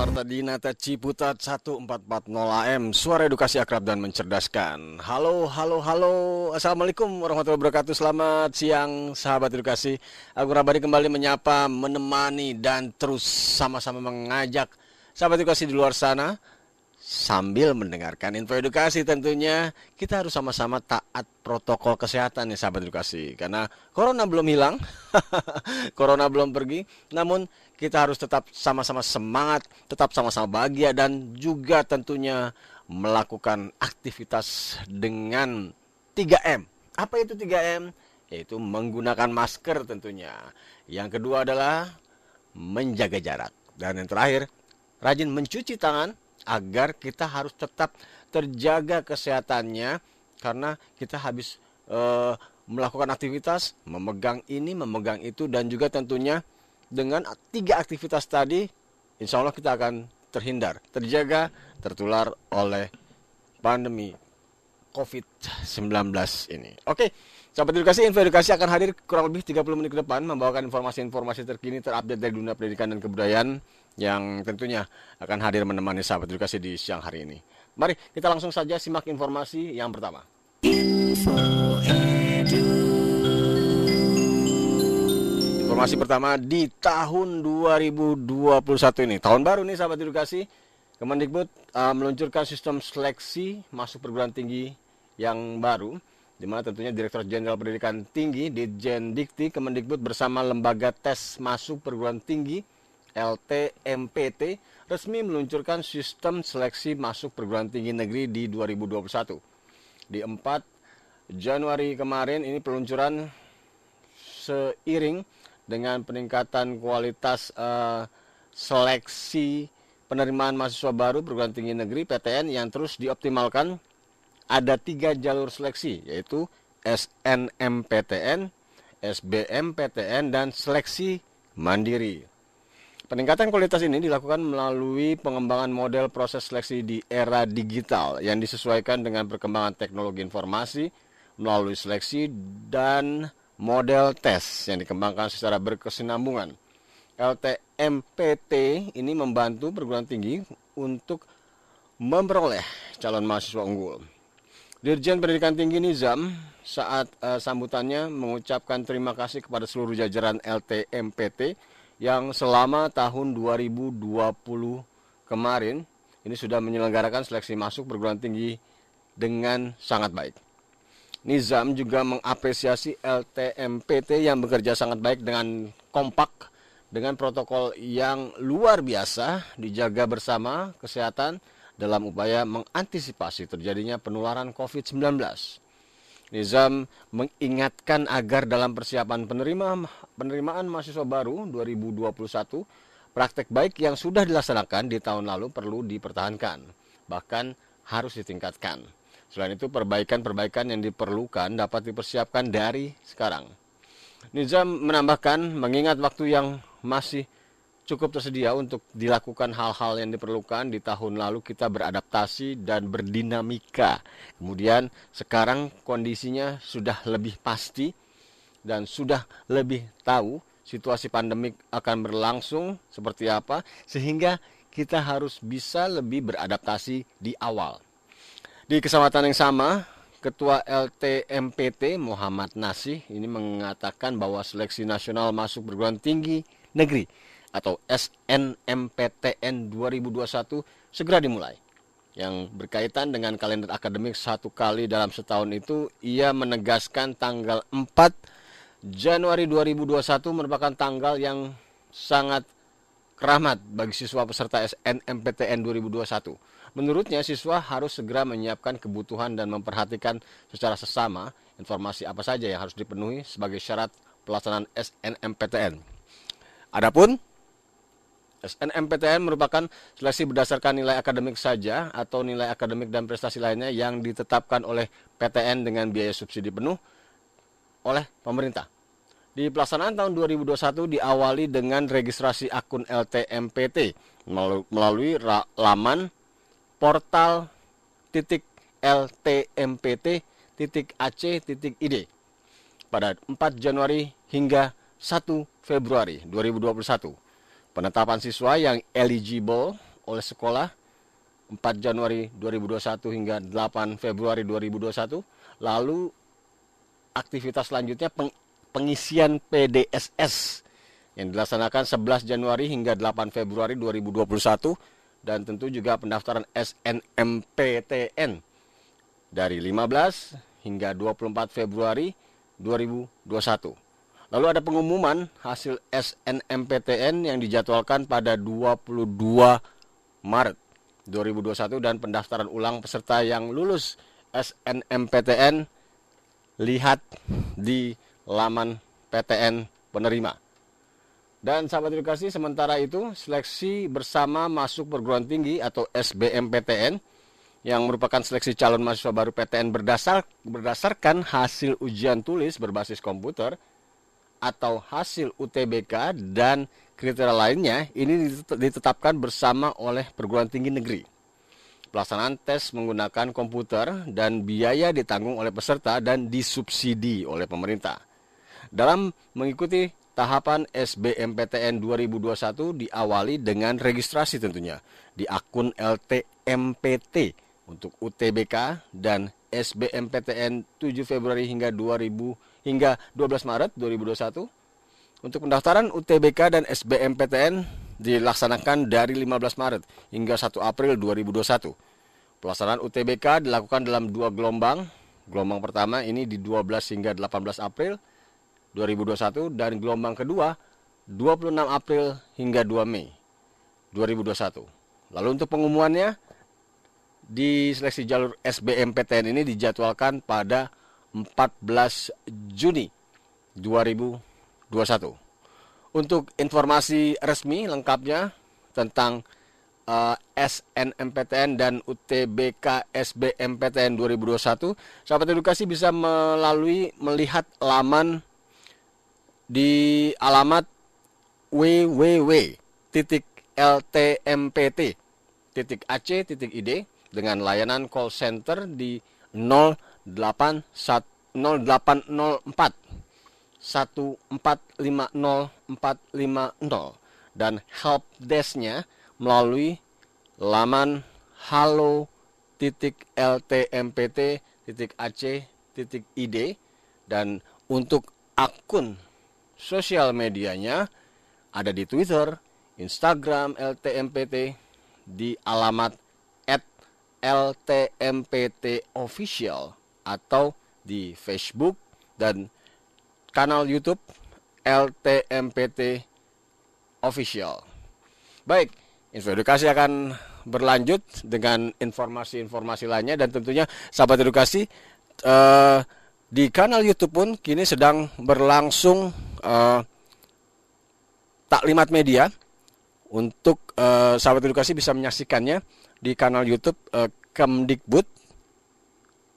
Marta Dinata Ciputat 1440 AM Suara edukasi akrab dan mencerdaskan. Halo, halo, halo. Assalamualaikum warahmatullahi wabarakatuh. Selamat siang sahabat edukasi. Aku Rabadi kembali menyapa, menemani dan terus sama-sama mengajak Sahabat edukasi di luar sana Sambil mendengarkan info edukasi tentunya. Kita harus sama-sama taat protokol kesehatan ya sahabat edukasi. Karena corona belum hilang, corona belum pergi. Namun kita harus tetap sama-sama semangat, tetap sama-sama bahagia Dan juga tentunya melakukan aktivitas dengan 3M Apa itu 3M? Yaitu menggunakan masker tentunya. Yang kedua adalah menjaga jarak. Dan yang terakhir, rajin mencuci tangan agar kita harus tetap terjaga kesehatannya karena kita habis eh, melakukan aktivitas, memegang ini, memegang itu dan juga tentunya dengan tiga aktivitas tadi, insya Allah kita akan terhindar, terjaga, tertular oleh pandemi COVID-19 ini. Oke, sahabat edukasi, info edukasi akan hadir kurang lebih 30 menit ke depan membawakan informasi-informasi terkini terupdate dari dunia pendidikan dan kebudayaan yang tentunya akan hadir menemani sahabat edukasi di siang hari ini. Mari kita langsung saja simak informasi yang pertama. Informasi pertama di tahun 2021 ini, tahun baru nih sahabat edukasi, Kemendikbud uh, meluncurkan sistem seleksi masuk perguruan tinggi yang baru, di mana tentunya Direktur Jenderal Pendidikan Tinggi Ditjen Dikti Kemendikbud bersama lembaga tes masuk perguruan tinggi LTMPT resmi meluncurkan sistem seleksi masuk perguruan tinggi negeri di 2021. Di 4 Januari kemarin ini peluncuran seiring dengan peningkatan kualitas uh, seleksi penerimaan mahasiswa baru perguruan tinggi negeri PTN yang terus dioptimalkan ada tiga jalur seleksi yaitu SNMPTN, SBMPTN dan seleksi mandiri. Peningkatan kualitas ini dilakukan melalui pengembangan model proses seleksi di era digital yang disesuaikan dengan perkembangan teknologi informasi melalui seleksi dan model tes yang dikembangkan secara berkesinambungan. LTMPT ini membantu perguruan tinggi untuk memperoleh calon mahasiswa unggul. Dirjen Pendidikan Tinggi Nizam saat uh, sambutannya mengucapkan terima kasih kepada seluruh jajaran LTMPT yang selama tahun 2020 kemarin ini sudah menyelenggarakan seleksi masuk perguruan tinggi dengan sangat baik. Nizam juga mengapresiasi LTMPT yang bekerja sangat baik dengan kompak dengan protokol yang luar biasa dijaga bersama kesehatan dalam upaya mengantisipasi terjadinya penularan COVID-19. Nizam mengingatkan agar dalam persiapan penerima, penerimaan mahasiswa baru 2021, praktek baik yang sudah dilaksanakan di tahun lalu perlu dipertahankan, bahkan harus ditingkatkan. Selain itu, perbaikan-perbaikan yang diperlukan dapat dipersiapkan dari sekarang. Nizam menambahkan, mengingat waktu yang masih cukup tersedia untuk dilakukan hal-hal yang diperlukan di tahun lalu kita beradaptasi dan berdinamika. Kemudian sekarang kondisinya sudah lebih pasti dan sudah lebih tahu situasi pandemik akan berlangsung seperti apa sehingga kita harus bisa lebih beradaptasi di awal. Di kesempatan yang sama, Ketua LTMPT Muhammad Nasih ini mengatakan bahwa seleksi nasional masuk perguruan tinggi negeri atau SNMPTN 2021 segera dimulai. Yang berkaitan dengan kalender akademik satu kali dalam setahun itu, ia menegaskan tanggal 4 Januari 2021 merupakan tanggal yang sangat keramat bagi siswa peserta SNMPTN 2021. Menurutnya, siswa harus segera menyiapkan kebutuhan dan memperhatikan secara sesama informasi apa saja yang harus dipenuhi sebagai syarat pelaksanaan SNMPTN. Adapun SNMPTN merupakan seleksi berdasarkan nilai akademik saja atau nilai akademik dan prestasi lainnya yang ditetapkan oleh PTN dengan biaya subsidi penuh oleh pemerintah. Di pelaksanaan tahun 2021 diawali dengan registrasi akun LTMPT melalui laman portal titik ltmpt titik ac titik id pada 4 Januari hingga 1 Februari 2021. Penetapan siswa yang eligible oleh sekolah 4 Januari 2021 hingga 8 Februari 2021. Lalu aktivitas selanjutnya peng, pengisian PDSS yang dilaksanakan 11 Januari hingga 8 Februari 2021 dan tentu juga pendaftaran SNMPTN dari 15 hingga 24 Februari 2021. Lalu ada pengumuman hasil SNMPTN yang dijadwalkan pada 22 Maret 2021 dan pendaftaran ulang peserta yang lulus SNMPTN lihat di laman PTN penerima. Dan sahabat edukasi sementara itu seleksi bersama masuk perguruan tinggi atau SBMPTN yang merupakan seleksi calon mahasiswa baru PTN berdasar berdasarkan hasil ujian tulis berbasis komputer atau hasil UTBK dan kriteria lainnya ini ditetapkan bersama oleh perguruan tinggi negeri. Pelaksanaan tes menggunakan komputer dan biaya ditanggung oleh peserta dan disubsidi oleh pemerintah. Dalam mengikuti tahapan SBMPTN 2021 diawali dengan registrasi tentunya di akun LTMPT untuk UTBK dan SBMPTN 7 Februari hingga 2000 hingga 12 Maret 2021. Untuk pendaftaran UTBK dan SBMPTN dilaksanakan dari 15 Maret hingga 1 April 2021. Pelaksanaan UTBK dilakukan dalam dua gelombang. Gelombang pertama ini di 12 hingga 18 April 2021 dan gelombang kedua 26 April hingga 2 Mei 2021. Lalu untuk pengumumannya di seleksi jalur SBMPTN ini dijadwalkan pada 14 Juni 2021. Untuk informasi resmi lengkapnya tentang eh, SNMPTN dan UTBK SBMPTN 2021, sahabat edukasi bisa melalui melihat laman di alamat www.ltmpt.ac.id dengan layanan call center di 0804 dan help desknya melalui laman halo titik ltmpt dan untuk akun sosial medianya ada di Twitter, Instagram LTMPT di alamat LTMPT official atau di Facebook dan kanal YouTube LTMPT Official. Baik, info edukasi akan berlanjut dengan informasi-informasi lainnya dan tentunya sahabat edukasi eh, di kanal YouTube pun kini sedang berlangsung eh, taklimat media untuk eh, sahabat edukasi bisa menyaksikannya di kanal YouTube eh, Kemdikbud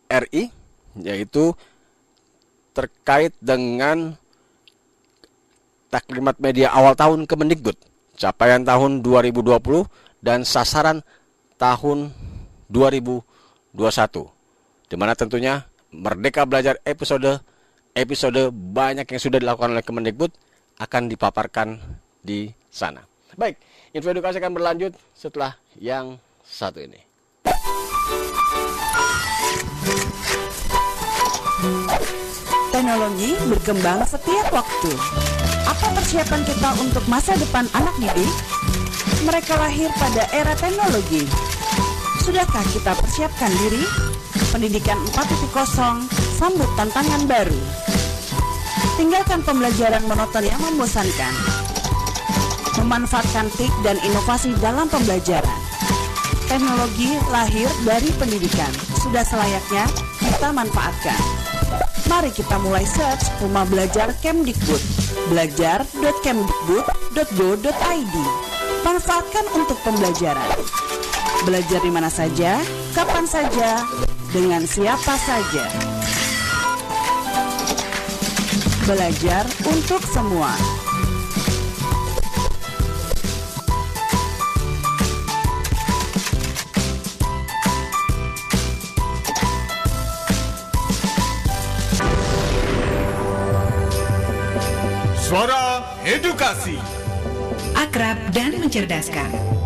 RI yaitu terkait dengan taklimat media awal tahun Kemendikbud, capaian tahun 2020 dan sasaran tahun 2021. Di mana tentunya Merdeka Belajar episode episode banyak yang sudah dilakukan oleh Kemendikbud akan dipaparkan di sana. Baik, info edukasi akan berlanjut setelah yang satu ini. Teknologi berkembang setiap waktu. Apa persiapan kita untuk masa depan anak didik? Mereka lahir pada era teknologi. Sudahkah kita persiapkan diri? Pendidikan 4.0 sambut tantangan baru. Tinggalkan pembelajaran monoton yang membosankan. Memanfaatkan TIK dan inovasi dalam pembelajaran. Teknologi lahir dari pendidikan. Sudah selayaknya kita manfaatkan. Mari kita mulai search Rumah Belajar Kemdikbud. Belajar.kemdikbud.go.id. manfaatkan untuk pembelajaran. Belajar di mana saja, kapan saja, dengan siapa saja. Belajar untuk semua. Suara Edukasi Akrab dan mencerdaskan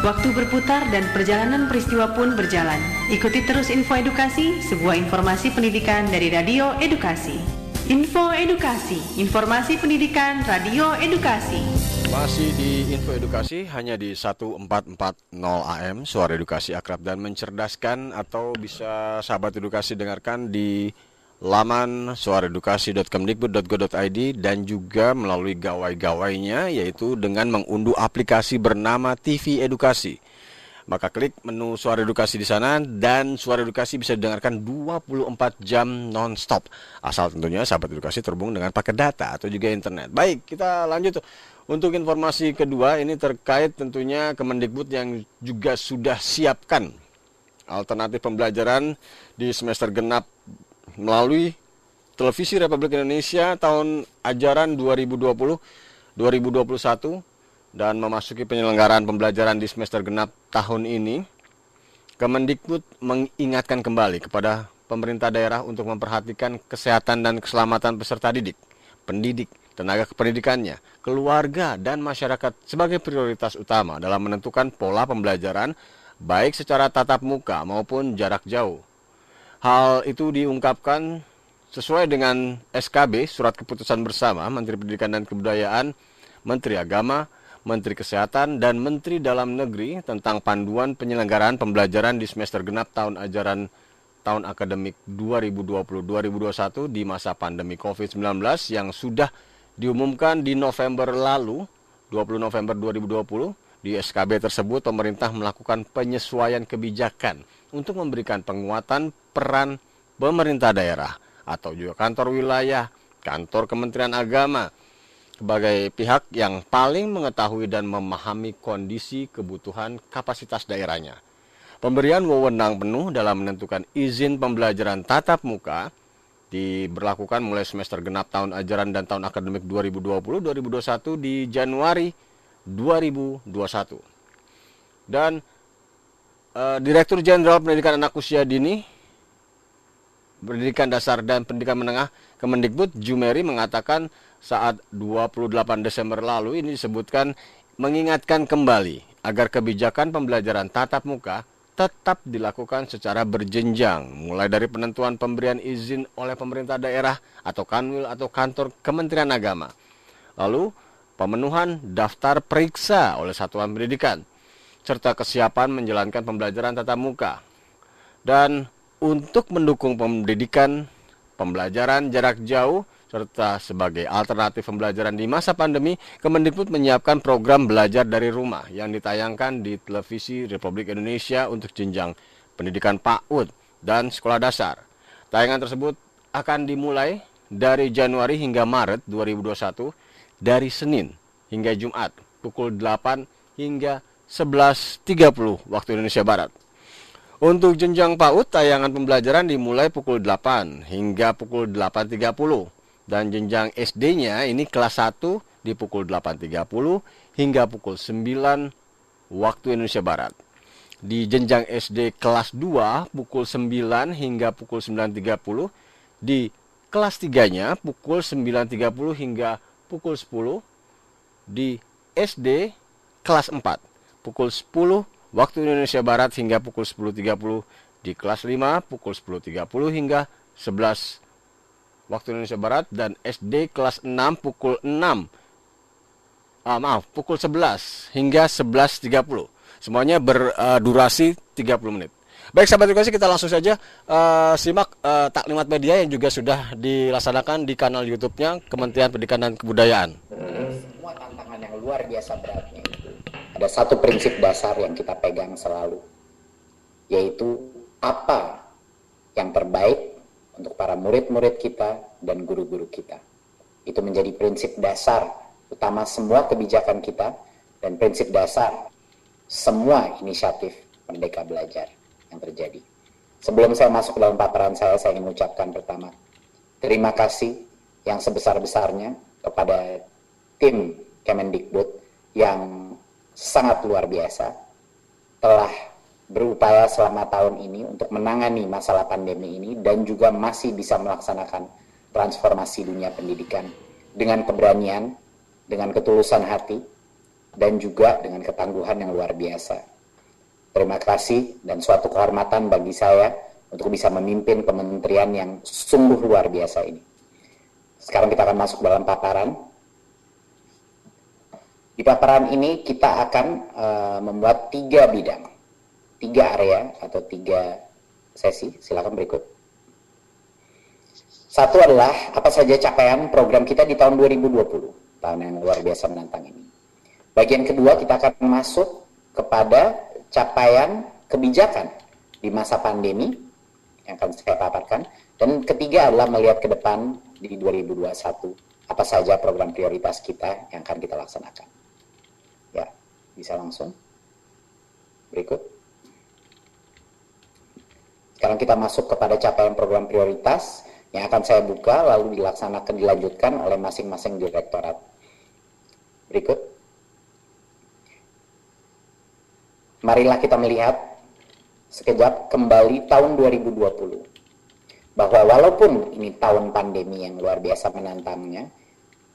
Waktu berputar dan perjalanan peristiwa pun berjalan. Ikuti terus info edukasi, sebuah informasi pendidikan dari Radio Edukasi. Info Edukasi, informasi pendidikan Radio Edukasi. Masih di Info Edukasi hanya di 1440 AM Suara Edukasi Akrab dan Mencerdaskan atau bisa sahabat edukasi dengarkan di laman suaraedukasi.kemdikbud.go.id dan juga melalui gawai-gawainya yaitu dengan mengunduh aplikasi bernama TV Edukasi. Maka klik menu suara edukasi di sana dan suara edukasi bisa didengarkan 24 jam non-stop. Asal tentunya sahabat edukasi terhubung dengan paket data atau juga internet. Baik, kita lanjut. Untuk informasi kedua ini terkait tentunya Kemendikbud yang juga sudah siapkan alternatif pembelajaran di semester genap melalui Televisi Republik Indonesia tahun ajaran 2020-2021 dan memasuki penyelenggaraan pembelajaran di semester genap tahun ini, Kemendikbud mengingatkan kembali kepada pemerintah daerah untuk memperhatikan kesehatan dan keselamatan peserta didik, pendidik, tenaga kependidikannya, keluarga, dan masyarakat sebagai prioritas utama dalam menentukan pola pembelajaran baik secara tatap muka maupun jarak jauh. Hal itu diungkapkan sesuai dengan SKB, Surat Keputusan Bersama Menteri Pendidikan dan Kebudayaan, Menteri Agama, Menteri Kesehatan, dan Menteri Dalam Negeri tentang panduan penyelenggaraan pembelajaran di semester genap tahun ajaran tahun akademik 2020-2021 di masa pandemi COVID-19 yang sudah diumumkan di November lalu, 20 November 2020. Di SKB tersebut, pemerintah melakukan penyesuaian kebijakan untuk memberikan penguatan peran pemerintah daerah atau juga kantor wilayah, kantor Kementerian Agama sebagai pihak yang paling mengetahui dan memahami kondisi kebutuhan kapasitas daerahnya. Pemberian wewenang penuh dalam menentukan izin pembelajaran tatap muka diberlakukan mulai semester genap tahun ajaran dan tahun akademik 2020-2021 di Januari 2021. Dan Direktur Jenderal Pendidikan Anak Usia Dini, Pendidikan Dasar dan Pendidikan Menengah Kemendikbud Jumeri mengatakan saat 28 Desember lalu ini disebutkan mengingatkan kembali agar kebijakan pembelajaran tatap muka tetap dilakukan secara berjenjang, mulai dari penentuan pemberian izin oleh pemerintah daerah atau kanwil atau kantor Kementerian Agama. Lalu, pemenuhan daftar periksa oleh satuan pendidikan, serta kesiapan menjalankan pembelajaran tatap muka. Dan untuk mendukung pendidikan, pembelajaran jarak jauh, serta sebagai alternatif pembelajaran di masa pandemi, Kemendikbud menyiapkan program belajar dari rumah yang ditayangkan di televisi Republik Indonesia untuk jenjang pendidikan PAUD dan sekolah dasar. Tayangan tersebut akan dimulai dari Januari hingga Maret 2021 dari Senin hingga Jumat pukul 8 hingga 11.30 waktu Indonesia Barat. Untuk jenjang PAUD, tayangan pembelajaran dimulai pukul 8 hingga pukul 8.30. Dan jenjang SD-nya ini kelas 1 di pukul 8.30 hingga pukul 9 waktu Indonesia Barat. Di jenjang SD kelas 2 pukul 9 hingga pukul 9.30. Di kelas 3-nya pukul 9.30 hingga pukul 10. Di SD kelas 4 pukul 10 waktu Indonesia Barat hingga pukul 10.30 di kelas 5 pukul 10.30 hingga 11 waktu Indonesia Barat dan SD kelas 6 pukul 6 ah, maaf pukul 11 hingga 11.30 semuanya berdurasi uh, 30 menit. Baik sahabat edukasi kita langsung saja uh, simak uh, taklimat media yang juga sudah dilaksanakan di kanal YouTube-nya Kementerian Pendidikan dan Kebudayaan. Semua tantangan yang luar biasa beratnya ada satu prinsip dasar yang kita pegang selalu, yaitu apa yang terbaik untuk para murid-murid kita dan guru-guru kita. Itu menjadi prinsip dasar utama semua kebijakan kita dan prinsip dasar semua inisiatif Merdeka Belajar yang terjadi. Sebelum saya masuk dalam paparan saya, saya ingin mengucapkan pertama, terima kasih yang sebesar-besarnya kepada tim Kemendikbud yang sangat luar biasa telah berupaya selama tahun ini untuk menangani masalah pandemi ini dan juga masih bisa melaksanakan transformasi dunia pendidikan dengan keberanian, dengan ketulusan hati, dan juga dengan ketangguhan yang luar biasa. Terima kasih dan suatu kehormatan bagi saya untuk bisa memimpin kementerian yang sungguh luar biasa ini. Sekarang kita akan masuk dalam paparan. Di paparan ini kita akan uh, membuat tiga bidang tiga area atau tiga sesi. Silakan berikut. Satu adalah apa saja capaian program kita di tahun 2020, tahun yang luar biasa menantang ini. Bagian kedua kita akan masuk kepada capaian kebijakan di masa pandemi yang akan saya paparkan. Dan ketiga adalah melihat ke depan di 2021 apa saja program prioritas kita yang akan kita laksanakan. Bisa langsung. Berikut. Sekarang kita masuk kepada capaian program prioritas yang akan saya buka lalu dilaksanakan dilanjutkan oleh masing-masing direktorat. Berikut. Marilah kita melihat sekejap kembali tahun 2020. Bahwa walaupun ini tahun pandemi yang luar biasa menantangnya,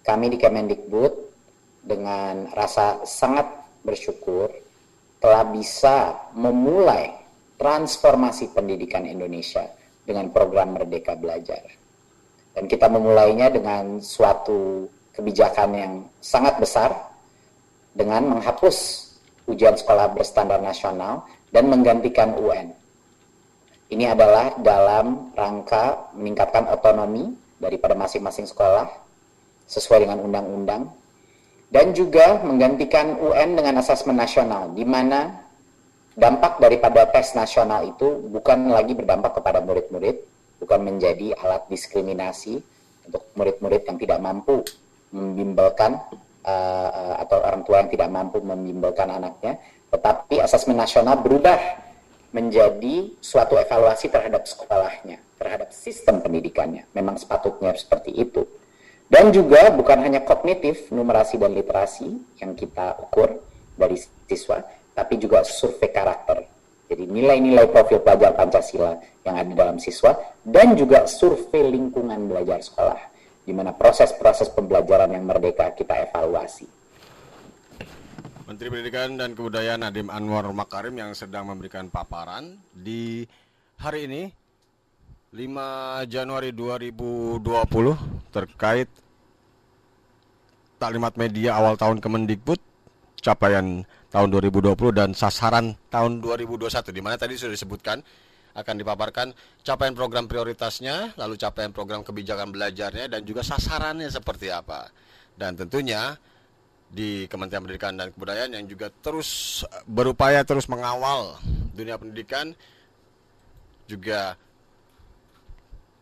kami di Kemendikbud dengan rasa sangat bersyukur telah bisa memulai transformasi pendidikan Indonesia dengan program Merdeka Belajar. Dan kita memulainya dengan suatu kebijakan yang sangat besar dengan menghapus ujian sekolah berstandar nasional dan menggantikan UN. Ini adalah dalam rangka meningkatkan otonomi daripada masing-masing sekolah sesuai dengan undang-undang dan juga menggantikan UN dengan asesmen nasional di mana dampak daripada tes nasional itu bukan lagi berdampak kepada murid-murid, bukan menjadi alat diskriminasi untuk murid-murid yang tidak mampu membimbelkan uh, atau orang tua yang tidak mampu membimbelkan anaknya, tetapi asesmen nasional berubah menjadi suatu evaluasi terhadap sekolahnya, terhadap sistem pendidikannya. Memang sepatutnya seperti itu. Dan juga bukan hanya kognitif, numerasi dan literasi yang kita ukur dari siswa, tapi juga survei karakter. Jadi nilai-nilai profil pelajar Pancasila yang ada dalam siswa dan juga survei lingkungan belajar sekolah di mana proses-proses pembelajaran yang merdeka kita evaluasi. Menteri Pendidikan dan Kebudayaan Nadiem Anwar Makarim yang sedang memberikan paparan di hari ini 5 Januari 2020 terkait taklimat media awal tahun Kemendikbud capaian tahun 2020 dan sasaran tahun 2021 di mana tadi sudah disebutkan akan dipaparkan capaian program prioritasnya, lalu capaian program kebijakan belajarnya dan juga sasarannya seperti apa. Dan tentunya di Kementerian Pendidikan dan Kebudayaan yang juga terus berupaya terus mengawal dunia pendidikan juga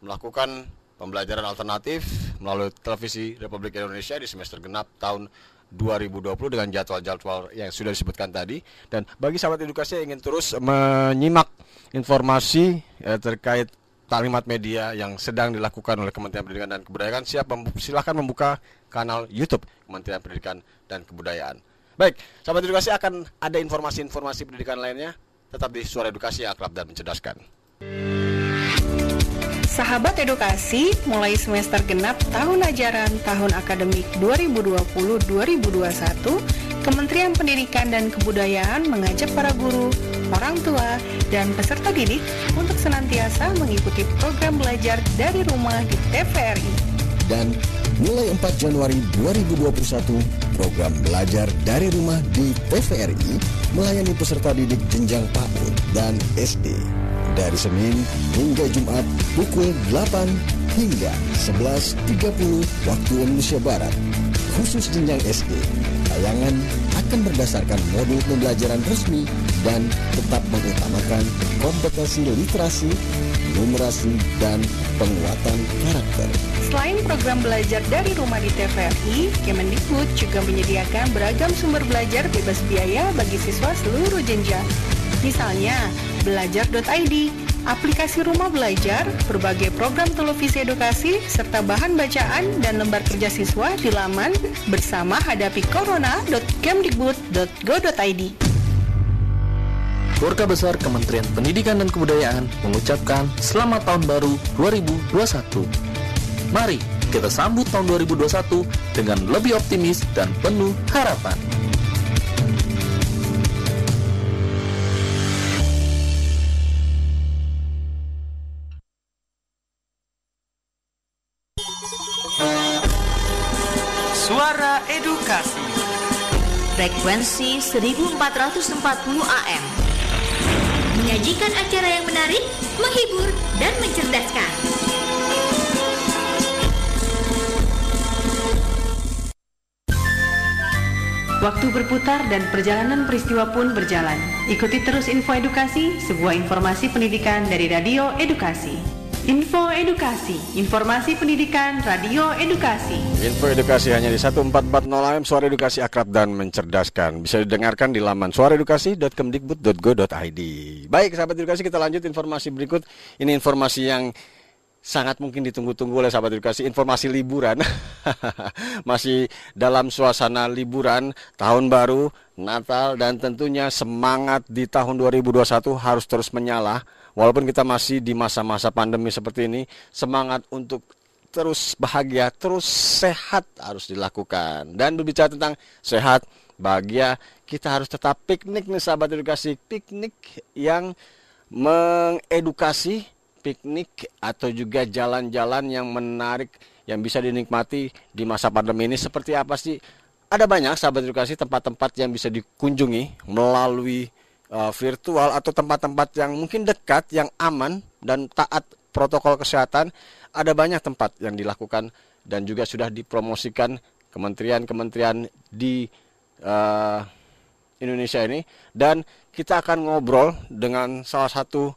melakukan pembelajaran alternatif melalui televisi Republik Indonesia di semester genap tahun 2020 dengan jadwal-jadwal yang sudah disebutkan tadi dan bagi sahabat edukasi yang ingin terus menyimak informasi eh, terkait talimat media yang sedang dilakukan oleh Kementerian Pendidikan dan Kebudayaan siap mem silahkan membuka kanal YouTube Kementerian Pendidikan dan Kebudayaan. Baik, sahabat edukasi akan ada informasi-informasi pendidikan lainnya tetap di Suara Edukasi yang akrab dan mencerdaskan. Sahabat edukasi, mulai semester genap tahun ajaran tahun akademik 2020-2021, Kementerian Pendidikan dan Kebudayaan mengajak para guru, orang tua, dan peserta didik untuk senantiasa mengikuti program belajar dari rumah di TVRI. Dan mulai 4 Januari 2021, program belajar dari rumah di TVRI melayani peserta didik jenjang PAUD dan SD dari Senin hingga Jumat pukul 8 hingga 11.30 waktu Indonesia Barat. Khusus jenjang SD, tayangan akan berdasarkan modul pembelajaran resmi dan tetap mengutamakan kompetensi literasi, numerasi dan penguatan karakter. Selain program belajar dari rumah di TVRI, Kemendikbud juga menyediakan beragam sumber belajar bebas biaya bagi siswa seluruh jenjang. Misalnya, belajar.id, aplikasi rumah belajar, berbagai program televisi edukasi, serta bahan bacaan dan lembar kerja siswa di laman bersama hadapi corona.kemdikbud.go.id. Keluarga Besar Kementerian Pendidikan dan Kebudayaan mengucapkan Selamat Tahun Baru 2021. Mari kita sambut tahun 2021 dengan lebih optimis dan penuh harapan. Suara Edukasi. Frekuensi 1440 AM. Menyajikan acara yang menarik, menghibur, dan mencerdaskan. Waktu berputar dan perjalanan peristiwa pun berjalan. Ikuti terus info edukasi, sebuah informasi pendidikan dari Radio Edukasi. Info Edukasi, informasi pendidikan Radio Edukasi. Info edukasi hanya di 1440 AM Suara Edukasi Akrab dan Mencerdaskan Bisa didengarkan di laman suaraedukasi.kemdikbud.go.id Baik sahabat edukasi kita lanjut informasi berikut Ini informasi yang sangat mungkin ditunggu-tunggu oleh sahabat edukasi Informasi liburan Masih dalam suasana liburan Tahun baru, Natal dan tentunya semangat di tahun 2021 harus terus menyala Walaupun kita masih di masa-masa pandemi seperti ini Semangat untuk terus bahagia, terus sehat harus dilakukan. Dan berbicara tentang sehat, bahagia, kita harus tetap piknik nih sahabat edukasi. Piknik yang mengedukasi, piknik atau juga jalan-jalan yang menarik yang bisa dinikmati di masa pandemi ini seperti apa sih? Ada banyak sahabat edukasi tempat-tempat yang bisa dikunjungi melalui uh, virtual atau tempat-tempat yang mungkin dekat, yang aman dan taat protokol kesehatan ada banyak tempat yang dilakukan dan juga sudah dipromosikan kementerian-kementerian di uh, Indonesia ini dan kita akan ngobrol dengan salah satu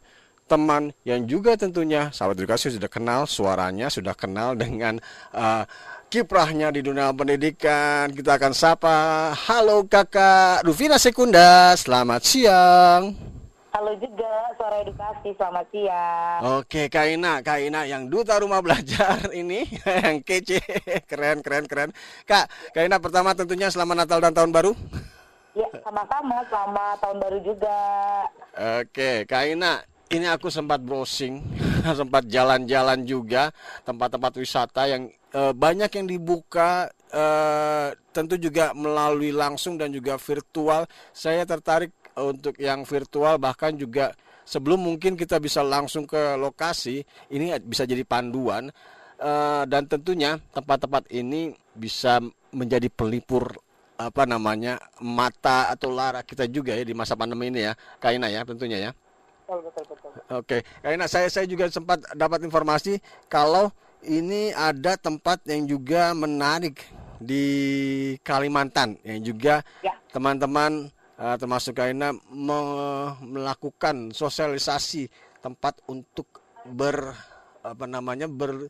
teman yang juga tentunya sahabat edukasi sudah kenal suaranya sudah kenal dengan uh, kiprahnya di dunia pendidikan kita akan sapa halo kakak Rufina Sekunda selamat siang Halo juga, Suara Edukasi, selamat siang. Oke, Kak Ina, Kak Ina yang duta rumah belajar ini yang kece, keren, keren, keren. Kak, Kak Ina pertama tentunya selamat Natal dan Tahun Baru. Ya, sama-sama, selamat Tahun Baru juga. Oke, Kak Ina, ini aku sempat browsing, sempat jalan-jalan juga tempat-tempat wisata yang eh, banyak yang dibuka eh, tentu juga melalui langsung dan juga virtual. Saya tertarik untuk yang virtual bahkan juga sebelum mungkin kita bisa langsung ke lokasi ini bisa jadi panduan uh, dan tentunya tempat-tempat ini bisa menjadi pelipur apa namanya mata atau lara kita juga ya di masa pandemi ini ya Kaina ya tentunya ya Betul, betul, betul. Oke Kaina saya saya juga sempat dapat informasi kalau ini ada tempat yang juga menarik di Kalimantan yang juga teman-teman uh, termasuk Kaina me- melakukan sosialisasi tempat untuk ber apa namanya ber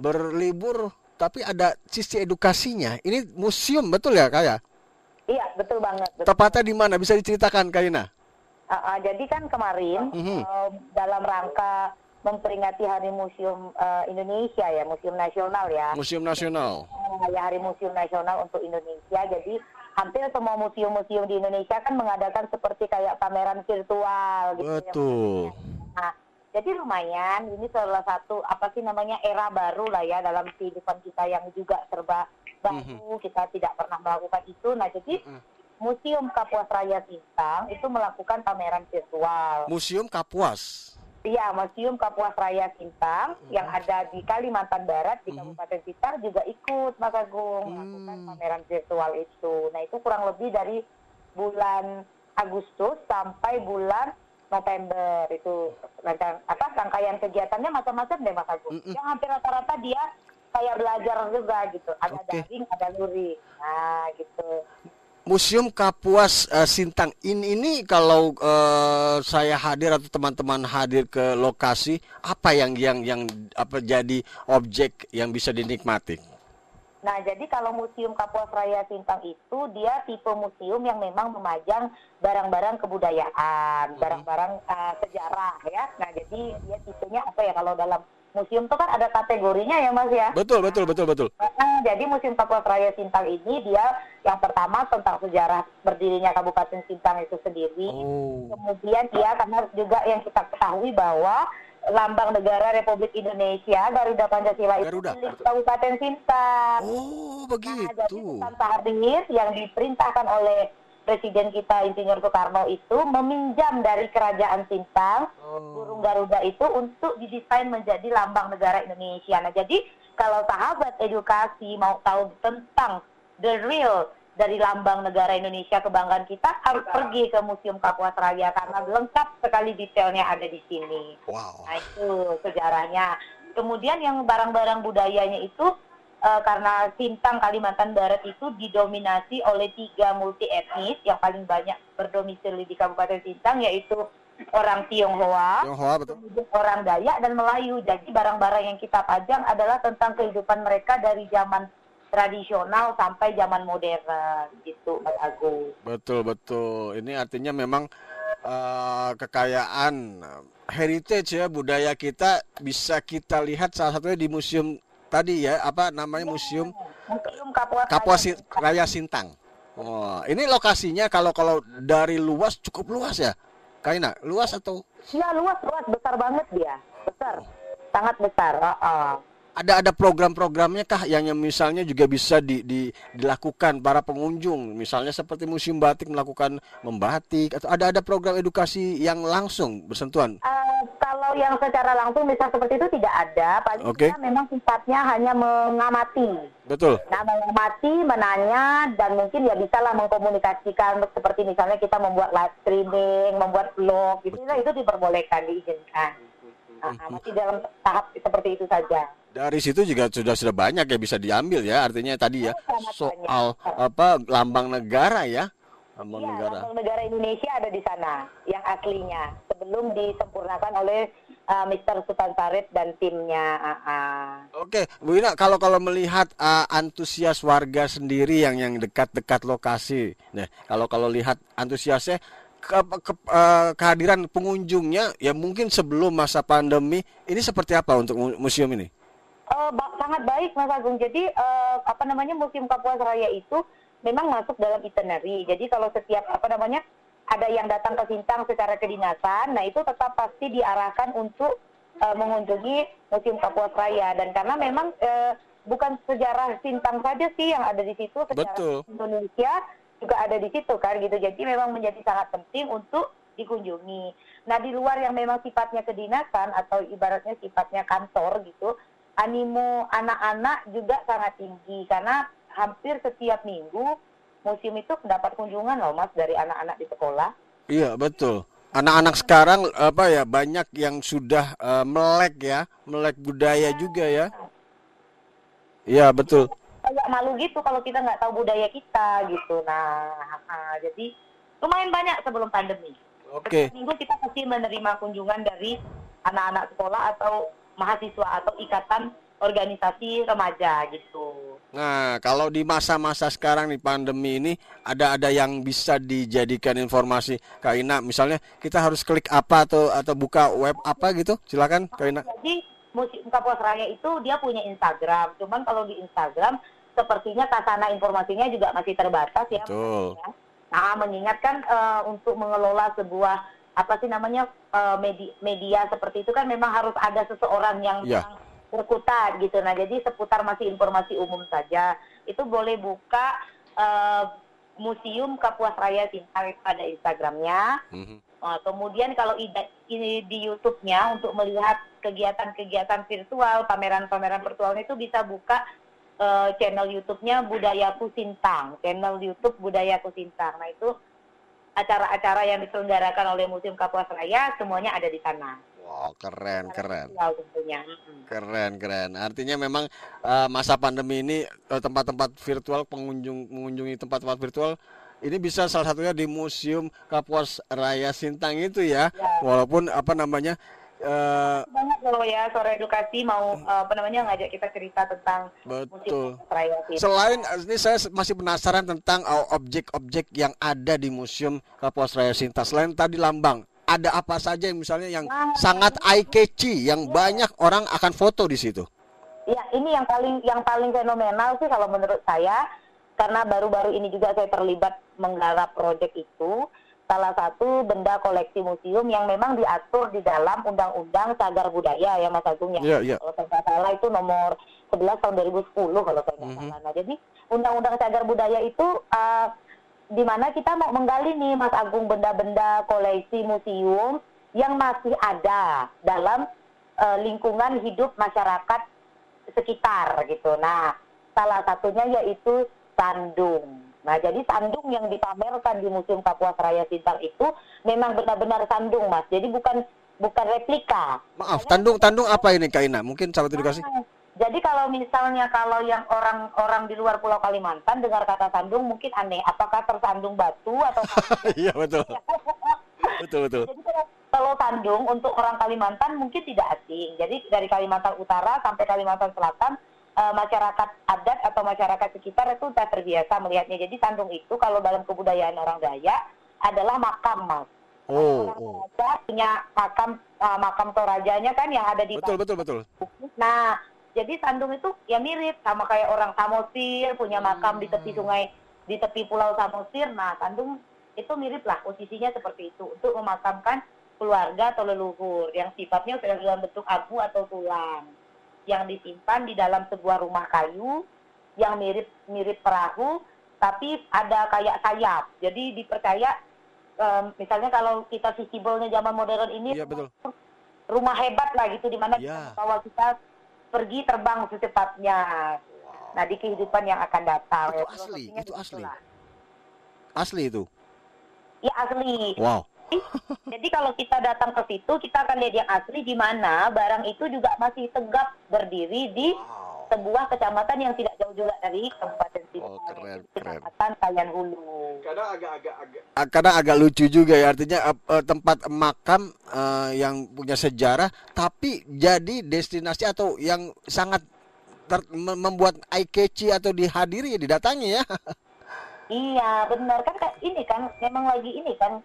berlibur tapi ada sisi edukasinya. Ini museum betul ya Kaya? Iya, betul banget. Betul. Tepatnya di mana? Bisa diceritakan Kaina? Uh, uh, jadi kan kemarin Mhm. uh, dalam rangka memperingati Hari Museum uh, Indonesia ya, Museum Nasional ya. Museum Nasional. Uh, ya Hari Museum Nasional untuk Indonesia. Jadi hampir semua museum-museum di Indonesia kan mengadakan seperti kayak pameran virtual gitu ya. Betul. Nah, jadi lumayan ini salah satu apa sih namanya era baru lah ya dalam kehidupan kita yang juga serba baru, kita tidak pernah melakukan itu. Nah, jadi Museum Kapuas Raya Sintang itu melakukan pameran virtual. Museum Kapuas. Iya, Museum Kapuas Raya Sintang yang ada di Kalimantan Barat di Kabupaten Blitar juga ikut Mas Agung melakukan pameran virtual itu. Nah, itu kurang lebih dari bulan Agustus sampai bulan November itu rangkaian apa rangkaian kegiatannya macam-macam deh Mas Agung. Yang hampir rata-rata dia kayak belajar juga gitu. Ada Oke. daring, ada luring. Nah, gitu. Museum Kapuas eh, Sintang ini ini kalau eh, saya hadir atau teman-teman hadir ke lokasi apa yang yang yang apa jadi objek yang bisa dinikmati? Nah, jadi kalau Museum Kapuas Raya Sintang itu dia tipe museum yang memang memajang barang-barang kebudayaan, barang-barang uh, sejarah ya. Nah, jadi dia tipenya apa ya kalau dalam museum itu kan ada kategorinya ya Mas ya. Betul, betul, betul, betul. Nah, jadi Museum Kapuas Raya Sintang ini dia yang pertama tentang sejarah berdirinya Kabupaten Sintang itu sendiri. Oh. Kemudian dia karena juga yang kita ketahui bahwa lambang negara Republik Indonesia Garuda Pancasila itu Garuda. milik Kabupaten Sintang. Oh, Nah, jadi begitu. Sultan Sahadir yang diperintahkan oleh Presiden kita Insinyur Soekarno itu meminjam dari Kerajaan Sintang burung Garuda itu untuk didesain menjadi lambang negara Indonesia. Nah, jadi kalau sahabat edukasi mau tahu tentang the real dari lambang negara Indonesia kebanggaan kita harus pergi ke Museum Kapuas Raya karena lengkap sekali detailnya ada di sini. Wow. Nah itu sejarahnya. Kemudian yang barang-barang budayanya itu eh, karena Sintang Kalimantan Barat itu didominasi oleh tiga multi etnis yang paling banyak berdomisili di Kabupaten Sintang yaitu orang Tionghoa, Tionghoa betul. kemudian orang Dayak dan Melayu. Jadi barang-barang yang kita pajang adalah tentang kehidupan mereka dari zaman tradisional sampai zaman modern gitu Mas Agung. Betul, betul. Ini artinya memang eh, kekayaan heritage ya budaya kita bisa kita lihat salah satunya di museum tadi ya, apa namanya museum Museum Kapuas, Kapuas Raya Sin- Raya Sintang. Oh, ini lokasinya kalau kalau dari luas cukup luas ya. Kaina, luas atau Iya luas luas besar banget dia besar sangat besar. Heeh. ada ada program-programnya kah yang yang misalnya juga bisa di, di- dilakukan para pengunjung misalnya seperti museum batik melakukan membatik atau ada ada program edukasi yang langsung bersentuhan Eh, kalau yang secara langsung misal seperti itu tidak ada, paling kita memang sifatnya hanya mengamati. betul. Nah, mengamati, menanya, dan mungkin ya bisalah mengkomunikasikan seperti misalnya kita membuat live streaming, membuat vlog, gitu. Nah, itu diperbolehkan, diizinkan. Ah, ah, masih dalam tahap seperti itu saja. dari situ juga sudah sudah banyak ya bisa diambil ya artinya tadi ya sangat soal apa lambang negara ya. Lambang Iya, negara. lambang negara Indonesia ada di sana, yang aslinya, sebelum disempurnakan oleh uh, Mr. Sultan Farid dan timnya. ah, ah. Oke, Bu Ina, kalau kalau melihat uh, antusias warga sendiri yang yang dekat-dekat lokasi, nah kalau kalau lihat antusiasnya ke, ke- uh, kehadiran pengunjungnya, ya mungkin sebelum masa pandemi, ini seperti apa untuk mu- museum ini? Eh, ba- sangat baik Mas Agung. Jadi eh, apa namanya Museum Kapuas Raya itu memang masuk dalam itinerary. Jadi kalau setiap apa namanya ada yang datang ke Sintang secara kedinasan, nah itu tetap pasti diarahkan untuk eh, mengunjungi Museum Kapuas Raya dan karena memang eh, bukan sejarah Sintang saja sih yang ada di situ, sejarah Betul. Indonesia juga ada di situ kan gitu. Jadi memang menjadi sangat penting untuk dikunjungi. Nah di luar yang memang sifatnya kedinasan atau ibaratnya sifatnya kantor gitu, animo anak-anak juga sangat tinggi karena hampir setiap minggu museum itu mendapat kunjungan loh mas dari anak-anak di sekolah. Iya betul. Anak-anak sekarang apa ya banyak yang sudah uh, melek ya, melek budaya juga ya. Iya betul. Kayak malu gitu kalau kita nggak tahu budaya kita gitu. Nah, ah, jadi lumayan banyak sebelum pandemi. Oke. Setiap minggu kita pasti menerima kunjungan dari anak-anak sekolah atau mahasiswa atau ikatan organisasi remaja gitu. Nah, kalau di masa-masa sekarang nih pandemi ini ada ada yang bisa dijadikan informasi Kak Ina, misalnya kita harus klik apa atau atau buka web apa gitu? Silakan Kak Ina. Jadi Museum Kapuas Raya itu dia punya Instagram. Cuman kalau di Instagram sepertinya kasana informasinya juga masih terbatas ya. Betul. Nah, mengingatkan eh, untuk mengelola sebuah apa sih namanya eh, media, media seperti itu kan memang harus ada seseorang yang Ya. memang berkutat gitu. Nah, jadi seputar masih informasi umum saja. Itu boleh buka eh, Museum Kapuas Raya Sintang pada Instagramnya. Mhm. Uh, kemudian kalau ida- ini di YouTube-nya untuk melihat kegiatan-kegiatan virtual, pameran-pameran virtual itu bisa buka uh, channel YouTube-nya Budayaku Sintang, channel YouTube Budayaku Sintang. Nah itu acara-acara yang diselenggarakan oleh Museum Kapuas Raya semuanya ada di sana. Wow, keren, keren. Tentunya. Keren, keren. Artinya memang eh, masa pandemi ini eh, tempat-tempat virtual pengunjung mengunjungi tempat-tempat virtual ini bisa salah satunya di Museum Kapuas Raya Sintang itu ya. Ya. Walaupun apa namanya eh, banyak loh ya sore edukasi mau eh, apa namanya ngajak kita cerita tentang betul. musik Sintang. Selain ini saya masih penasaran tentang uh, objek-objek yang ada di Museum Kapuas Raya Sinta. Selain tadi lambang, ada apa saja yang misalnya yang sangat eye catchy yang banyak orang akan foto di situ. Ya, ini yang paling yang paling fenomenal sih kalau menurut saya karena baru-baru ini juga saya terlibat menggarap proyek itu salah satu benda koleksi museum yang memang diatur di dalam Undang-Undang Cagar Budaya ya Mas Agung ya. Iya, iya. Kalau saya nggak salah itu nomor 11 tahun 2010 kalau saya nggak salah. Nah, jadi Undang-Undang Cagar Budaya itu eh, di mana kita mau menggali nih Mas Agung benda-benda koleksi museum yang masih ada dalam eh, lingkungan hidup masyarakat sekitar gitu. Nah, salah satunya yaitu sandung. Nah, jadi sandung yang dipamerkan di Museum Kapuas Raya Sintang itu memang benar-benar sandung, Mas. Jadi bukan bukan replika. Maaf, tandung tandung apa ini Kak Ina? Mungkin sahabat edukasi. Ah, Jadi kalau misalnya kalau yang orang-orang di luar Pulau Kalimantan dengar kata sandung mungkin aneh, apakah tersandung batu atau Iya betul. betul betul. Jadi kalau, kalau Sandung untuk orang Kalimantan mungkin tidak asing. Jadi dari Kalimantan Utara sampai Kalimantan Selatan eh, masyarakat adat atau masyarakat sekitar itu sudah terbiasa melihatnya. Jadi Sandung itu kalau dalam kebudayaan orang Dayak adalah makam, Mas. Oh, oh. Raja punya makam eh, makam Torajanya kan yang ada di Betul betul betul. Nah, jadi Sandung itu ya mirip sama kayak orang Samosir punya makam di tepi sungai di tepi pulau Samosir. Nah, Sandung itu mirip lah posisinya seperti itu untuk memakamkan keluarga atau leluhur yang sifatnya sudah dalam bentuk abu atau tulang yang disimpan di dalam sebuah rumah kayu yang mirip mirip perahu tapi ada kayak sayap. Jadi dipercaya em, misalnya kalau kita visible-nya zaman modern ini Iya betul. rumah hebat lah gitu di mana Ya. kita pergi terbang secepatnya. Nah di kehidupan yang akan datang. Itu Ya, asli, itu asli. begitulah. Asli itu. Ya asli. Wow. Jadi kalau kita datang ke situ kita akan lihat yang asli di mana barang itu juga masih tegap berdiri di sebuah kecamatan yang tidak jauh juga dari Kabupaten Sintang, Oh, keren. Kecamatan Kayan Hulu. Kadang agak-agak Ah, kadang agak lucu juga ya artinya eh, tempat makam eh, yang punya sejarah tapi jadi destinasi atau yang sangat ter- mem- membuat eye catchy atau dihadiri ya didatangi ya. Iya benar kan ini kan memang lagi ini kan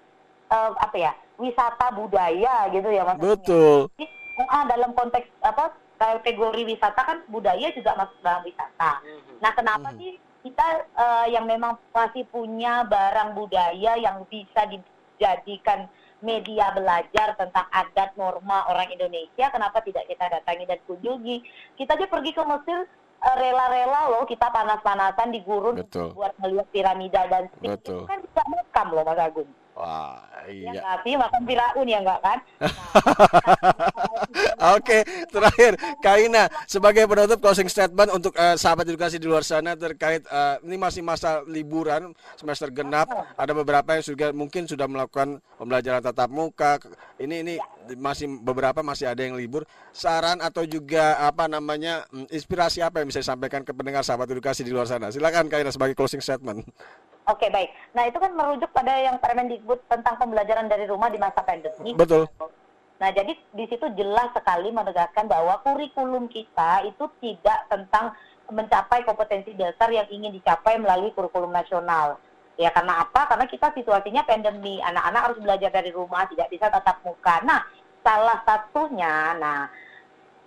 eh, apa ya wisata budaya gitu ya mas. Betul. Jadi, ah, dalam konteks apa kategori wisata kan budaya juga masuk dalam wisata. Nah kenapa sih kita eh, yang memang masih punya barang budaya yang bisa dijadikan media belajar tentang adat norma orang Indonesia, kenapa tidak kita datangi dan kunjungi? Kita aja pergi ke Mesir eh, rela-rela loh kita panas-panasan di gurun Betul. buat melihat piramida dan Sphinx. Betul. Itu kan bisa makam loh Mas Agung. Wah, Ya iya. nggak sih makam Firaun ya enggak kan? Oke, terakhir Kaina sebagai penutup closing statement untuk eh, sahabat edukasi di luar sana terkait eh, ini masih masa liburan semester genap. Ada beberapa yang juga mungkin sudah melakukan pembelajaran tatap muka. Ini ini masih beberapa masih ada yang libur. Saran atau juga apa namanya mm, inspirasi apa yang bisa disampaikan ke pendengar sahabat edukasi di luar sana? Silakan Kaina sebagai closing statement. Oke baik. Nah itu kan merujuk pada yang Permendikbud tentang pembelajaran dari rumah di masa pandemi. Betul. Nah jadi di situ jelas sekali menegaskan bahwa kurikulum kita itu tidak tentang mencapai kompetensi dasar yang ingin dicapai melalui kurikulum nasional. Ya karena apa? Karena kita situasinya pandemi, anak-anak harus belajar dari rumah, tidak bisa tatap muka. Nah salah satunya, nah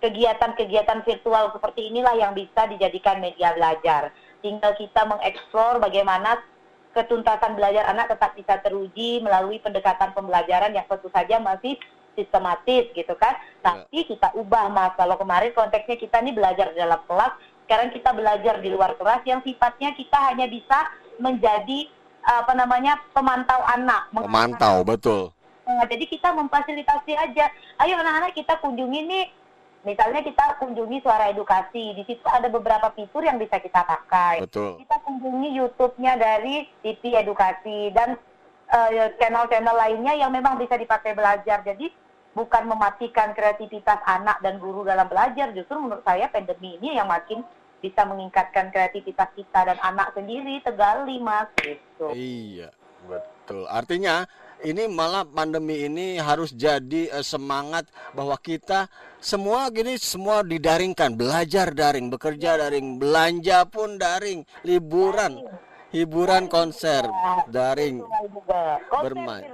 kegiatan-kegiatan virtual seperti inilah yang bisa dijadikan media belajar. Tinggal kita mengeksplor bagaimana ketuntasan belajar anak tetap bisa teruji melalui pendekatan pembelajaran yang tentu saja masih sistematis gitu kan. Tapi kita ubah mas. Kalau kemarin konteksnya kita ini belajar di dalam kelas, sekarang kita belajar di luar kelas yang sifatnya kita hanya bisa menjadi apa namanya pemantau anak. Memantau, betul. Nah, jadi kita memfasilitasi aja. Ayo anak-anak kita kunjungi nih. Misalnya kita kunjungi suara edukasi. Di situ ada beberapa fitur yang bisa kita pakai. Betul. Kita kunjungi YouTube-nya dari TV Edukasi dan channel-channel lainnya yang memang bisa dipakai belajar. Jadi bukan mematikan kreativitas anak dan guru dalam belajar. Justru menurut saya pandemi ini yang makin bisa meningkatkan kreativitas kita dan anak sendiri tegali mas gitu. Iya, betul. Artinya ini malah pandemi ini harus jadi uh, semangat bahwa kita semua gini semua didaringkan, belajar daring, bekerja daring, belanja pun daring, liburan, hiburan konser daring, bermain,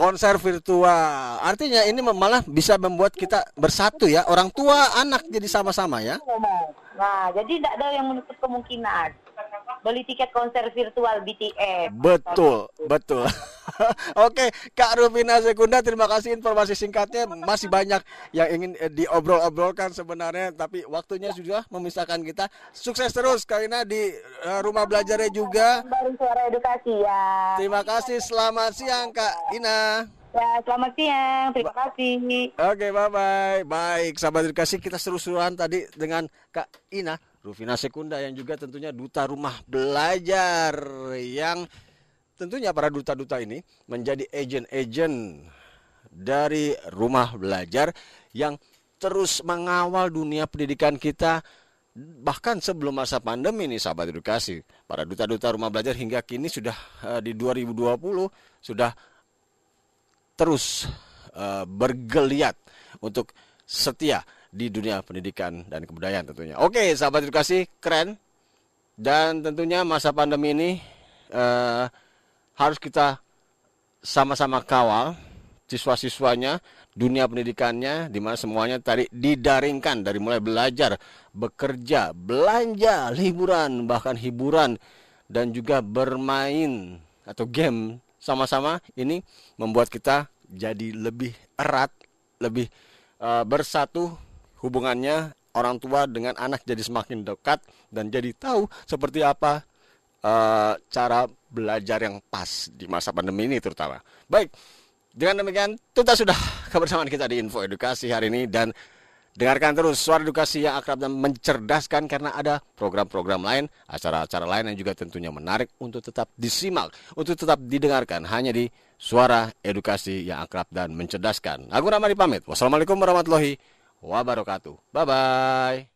konser virtual. Artinya ini malah bisa membuat kita bersatu ya, orang tua, anak jadi sama-sama ya. Nah, jadi tidak ada yang menutup kemungkinan beli tiket konser virtual BTS. Betul, betul. Oke, Kak Rufina Sekunda, terima kasih informasi singkatnya. Masih banyak yang ingin eh, diobrol-obrolkan sebenarnya, tapi waktunya sudah memisahkan kita. Sukses terus, Karina di uh, rumah belajarnya juga. Baru suara edukasi ya. Terima kasih. Selamat siang, Kak Ina. Ya, selamat siang. Terima kasih. Oke, bye-bye. Baik, sahabat edukasi, kita seru-seruan tadi dengan Kak Ina, Rufina Sekunda yang juga tentunya duta rumah belajar yang tentunya para duta-duta ini menjadi agen-agen dari rumah belajar yang terus mengawal dunia pendidikan kita bahkan sebelum masa pandemi ini sahabat edukasi. Para duta-duta rumah belajar hingga kini sudah uh, di 2020 sudah terus uh, bergeliat untuk setia di dunia pendidikan dan kebudayaan tentunya. Oke, sahabat edukasi, keren. Dan tentunya masa pandemi ini uh, harus kita sama-sama kawal siswa-siswanya, dunia pendidikannya, di mana semuanya tadi didaringkan dari mulai belajar, bekerja, belanja, liburan, bahkan hiburan, dan juga bermain atau game sama-sama ini membuat kita jadi lebih erat, lebih uh, bersatu hubungannya orang tua dengan anak jadi semakin dekat dan jadi tahu seperti apa uh, cara belajar yang pas di masa pandemi ini terutama. Baik, dengan demikian tuntas sudah kebersamaan kita di Info Edukasi hari ini dan Dengarkan terus suara edukasi yang akrab dan mencerdaskan karena ada program-program lain, acara-acara lain yang juga tentunya menarik untuk tetap disimak, untuk tetap didengarkan hanya di suara edukasi yang akrab dan mencerdaskan. Aku Ramadi pamit. Wassalamualaikum warahmatullahi wabarakatuh. Bye-bye.